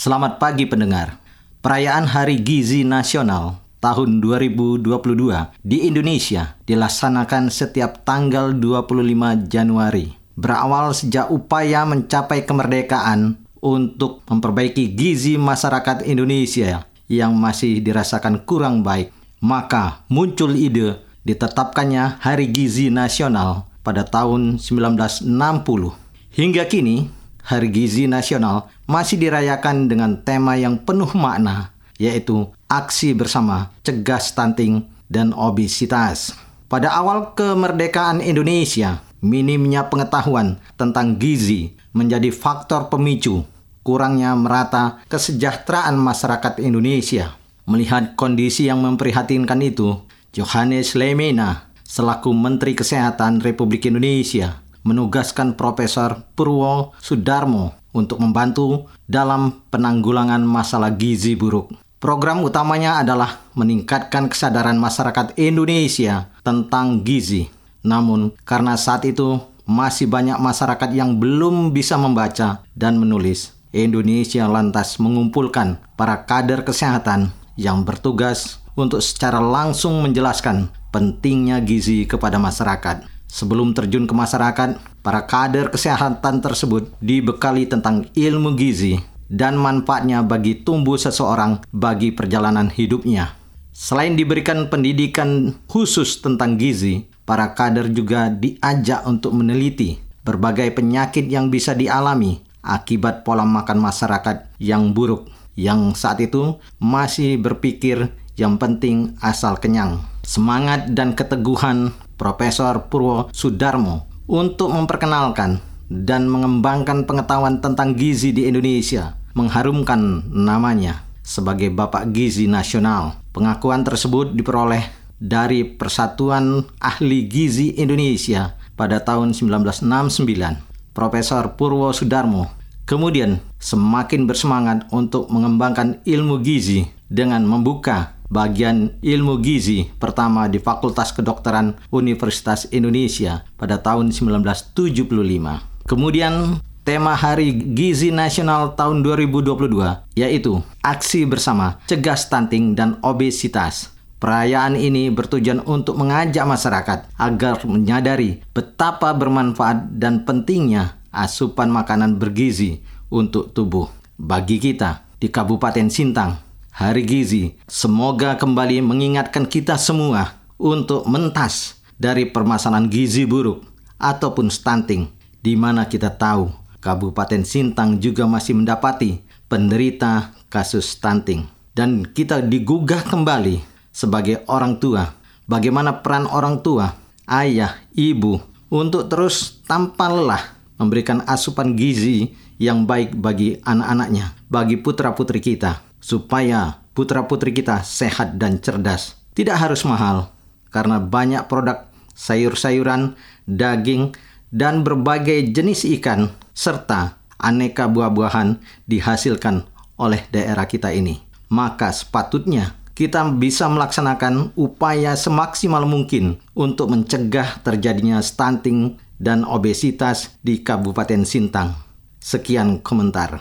Selamat pagi pendengar. Perayaan Hari Gizi Nasional tahun 2022 di Indonesia dilaksanakan setiap tanggal 25 Januari. Berawal sejak upaya mencapai kemerdekaan untuk memperbaiki gizi masyarakat Indonesia yang masih dirasakan kurang baik, maka muncul ide ditetapkannya Hari Gizi Nasional pada tahun 1960. Hingga kini, Hari Gizi Nasional masih dirayakan dengan tema yang penuh makna, yaitu aksi bersama cegah stunting dan obesitas. Pada awal kemerdekaan Indonesia, minimnya pengetahuan tentang gizi menjadi faktor pemicu kurangnya merata kesejahteraan masyarakat Indonesia. Melihat kondisi yang memprihatinkan itu, Johannes Lemena selaku Menteri Kesehatan Republik Indonesia menugaskan Profesor Purwo Sudarmo untuk membantu dalam penanggulangan masalah gizi buruk. Program utamanya adalah meningkatkan kesadaran masyarakat Indonesia tentang gizi. Namun, karena saat itu masih banyak masyarakat yang belum bisa membaca dan menulis, Indonesia lantas mengumpulkan para kader kesehatan yang bertugas untuk secara langsung menjelaskan pentingnya gizi kepada masyarakat. Sebelum terjun ke masyarakat, para kader kesehatan tersebut dibekali tentang ilmu gizi dan manfaatnya bagi tumbuh seseorang bagi perjalanan hidupnya. Selain diberikan pendidikan khusus tentang gizi, para kader juga diajak untuk meneliti berbagai penyakit yang bisa dialami akibat pola makan masyarakat yang buruk yang saat itu masih berpikir yang penting asal kenyang. Semangat dan keteguhan Profesor Purwo Sudarmo untuk memperkenalkan dan mengembangkan pengetahuan tentang gizi di Indonesia, mengharumkan namanya sebagai Bapak Gizi Nasional. Pengakuan tersebut diperoleh dari Persatuan Ahli Gizi Indonesia pada tahun 1969. Profesor Purwo Sudarmo kemudian semakin bersemangat untuk mengembangkan ilmu gizi dengan membuka bagian ilmu gizi pertama di Fakultas Kedokteran Universitas Indonesia pada tahun 1975. Kemudian tema Hari Gizi Nasional tahun 2022 yaitu Aksi Bersama Cegah Stunting dan Obesitas. Perayaan ini bertujuan untuk mengajak masyarakat agar menyadari betapa bermanfaat dan pentingnya asupan makanan bergizi untuk tubuh. Bagi kita di Kabupaten Sintang, Hari Gizi semoga kembali mengingatkan kita semua untuk mentas dari permasalahan gizi buruk ataupun stunting di mana kita tahu Kabupaten Sintang juga masih mendapati penderita kasus stunting. Dan kita digugah kembali sebagai orang tua. Bagaimana peran orang tua ayah ibu untuk terus tanpa lelah memberikan asupan gizi yang baik bagi anak-anaknya bagi putra-putri kita supaya putra-putri kita sehat dan cerdas. Tidak harus mahal, karena banyak produk sayur-sayuran, daging, dan berbagai jenis ikan, serta aneka buah-buahan dihasilkan oleh daerah kita ini. Maka sepatutnya kita bisa melaksanakan upaya semaksimal mungkin untuk mencegah terjadinya stunting dan obesitas di Kabupaten Sintang. Sekian komentar.